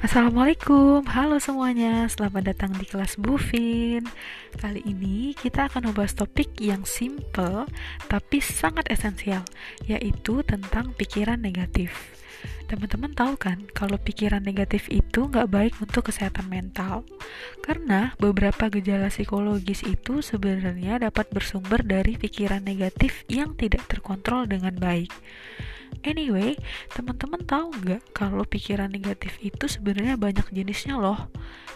Assalamualaikum, halo semuanya, selamat datang di kelas Bufin. Kali ini kita akan membahas topik yang simple tapi sangat esensial Yaitu tentang pikiran negatif. Teman-teman tahu kan kalau pikiran negatif itu nggak baik untuk kesehatan mental? Karena beberapa gejala psikologis itu sebenarnya dapat bersumber dari pikiran negatif yang tidak terkontrol dengan baik Anyway, teman-teman tahu nggak kalau pikiran negatif itu sebenarnya banyak jenisnya loh.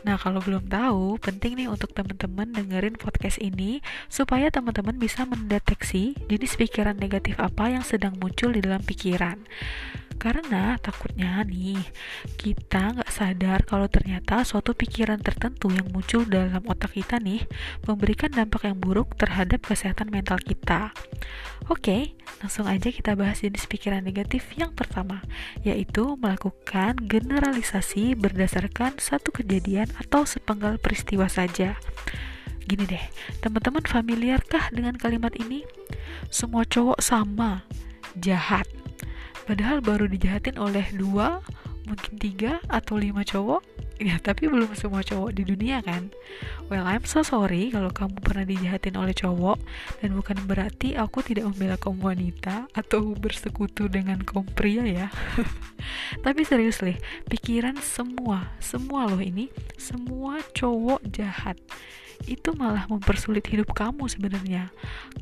Nah, kalau belum tahu, penting nih untuk teman-teman dengerin podcast ini supaya teman-teman bisa mendeteksi jenis pikiran negatif apa yang sedang muncul di dalam pikiran. Karena takutnya nih, kita nggak sadar kalau ternyata suatu pikiran tertentu yang muncul dalam otak kita nih memberikan dampak yang buruk terhadap kesehatan mental kita. Oke, langsung aja kita bahas jenis pikiran negatif yang pertama, yaitu melakukan generalisasi berdasarkan satu kejadian atau sepenggal peristiwa saja. Gini deh, teman-teman familiarkah dengan kalimat ini? Semua cowok sama, jahat padahal baru dijahatin oleh dua mungkin tiga atau lima cowok ya tapi belum semua cowok di dunia kan? Well I'm so sorry kalau kamu pernah dijahatin oleh cowok dan bukan berarti aku tidak membela kaum wanita atau bersekutu dengan kaum pria ya. Tapi serius nih pikiran semua semua loh ini semua cowok jahat. Itu malah mempersulit hidup kamu sebenarnya.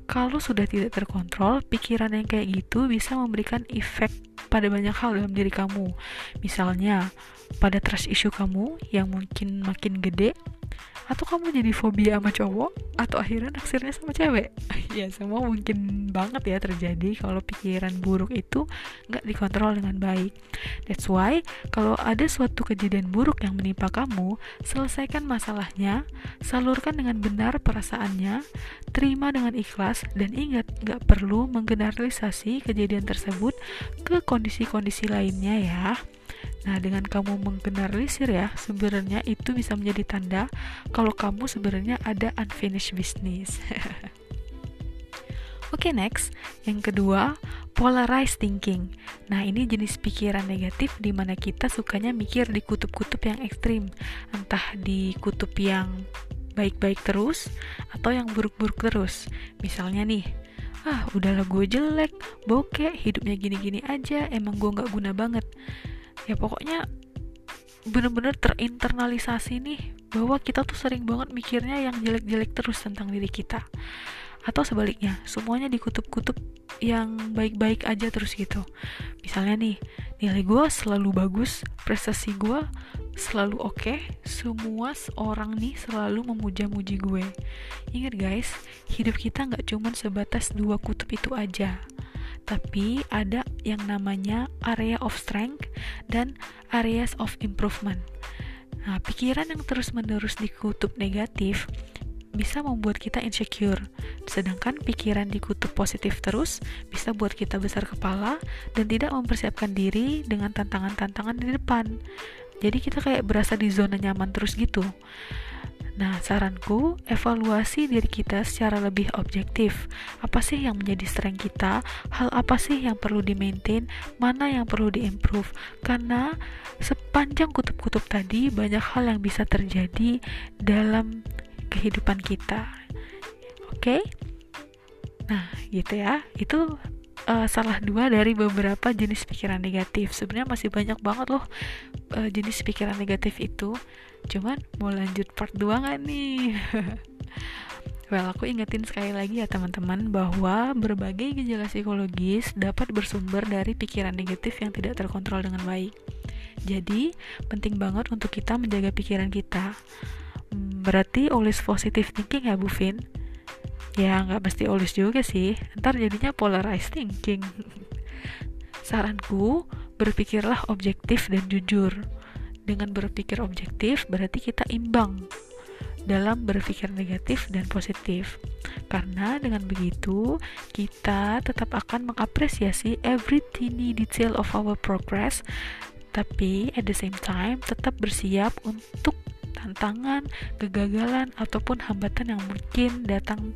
Kalau sudah tidak terkontrol, pikiran yang kayak gitu bisa memberikan efek pada banyak hal dalam diri kamu. Misalnya, pada trust issue kamu yang mungkin makin gede, atau kamu jadi fobia sama cowok atau akhirnya naksirnya sama cewek? Ya semua mungkin banget ya terjadi kalau pikiran buruk itu nggak dikontrol dengan baik. That's why kalau ada suatu kejadian buruk yang menimpa kamu selesaikan masalahnya salurkan dengan benar perasaannya terima dengan ikhlas dan ingat nggak perlu menggeneralisasi kejadian tersebut ke kondisi-kondisi lainnya ya Nah, dengan kamu menggeneralisir ya, sebenarnya itu bisa menjadi tanda kalau kamu sebenarnya ada unfinished business. Oke, okay, next. Yang kedua, polarized thinking. Nah, ini jenis pikiran negatif di mana kita sukanya mikir di kutub-kutub yang ekstrim, entah di kutub yang baik-baik terus atau yang buruk-buruk terus. Misalnya nih, ah udahlah gue jelek, bokeh, hidupnya gini-gini aja, emang gue nggak guna banget ya pokoknya bener-bener terinternalisasi nih bahwa kita tuh sering banget mikirnya yang jelek-jelek terus tentang diri kita. Atau sebaliknya semuanya dikutub-kutub yang baik-baik aja terus gitu. Misalnya nih nilai gue selalu bagus prestasi gue selalu oke okay, semua orang nih selalu memuja-muji gue. Ingat guys hidup kita nggak cuman sebatas dua kutub itu aja. Tapi ada yang namanya area of strength dan areas of improvement. Nah, pikiran yang terus-menerus dikutub negatif bisa membuat kita insecure. Sedangkan pikiran dikutub positif terus bisa buat kita besar kepala dan tidak mempersiapkan diri dengan tantangan-tantangan di depan. Jadi kita kayak berasa di zona nyaman terus gitu. Nah, saranku, evaluasi diri kita secara lebih objektif. Apa sih yang menjadi strength kita? Hal apa sih yang perlu di-maintain? Mana yang perlu di-improve? Karena sepanjang kutub-kutub tadi, banyak hal yang bisa terjadi dalam kehidupan kita. Oke? Okay? Nah, gitu ya. Itu uh, salah dua dari beberapa jenis pikiran negatif. Sebenarnya masih banyak banget loh uh, jenis pikiran negatif itu. Cuman mau lanjut part 2 gak nih? well, aku ingetin sekali lagi ya teman-teman bahwa berbagai gejala psikologis dapat bersumber dari pikiran negatif yang tidak terkontrol dengan baik. Jadi, penting banget untuk kita menjaga pikiran kita. Hmm, berarti always positive thinking ya Bu Vin? Ya nggak mesti always juga sih. Ntar jadinya polarized thinking saranku berpikirlah objektif dan jujur. Dengan berpikir objektif berarti kita imbang dalam berpikir negatif dan positif. Karena dengan begitu kita tetap akan mengapresiasi every teeny detail of our progress tapi at the same time tetap bersiap untuk tantangan, kegagalan, ataupun hambatan yang mungkin datang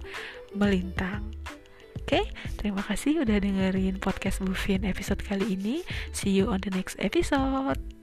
melintang. Oke, okay, terima kasih udah dengerin podcast Bufin episode kali ini. See you on the next episode.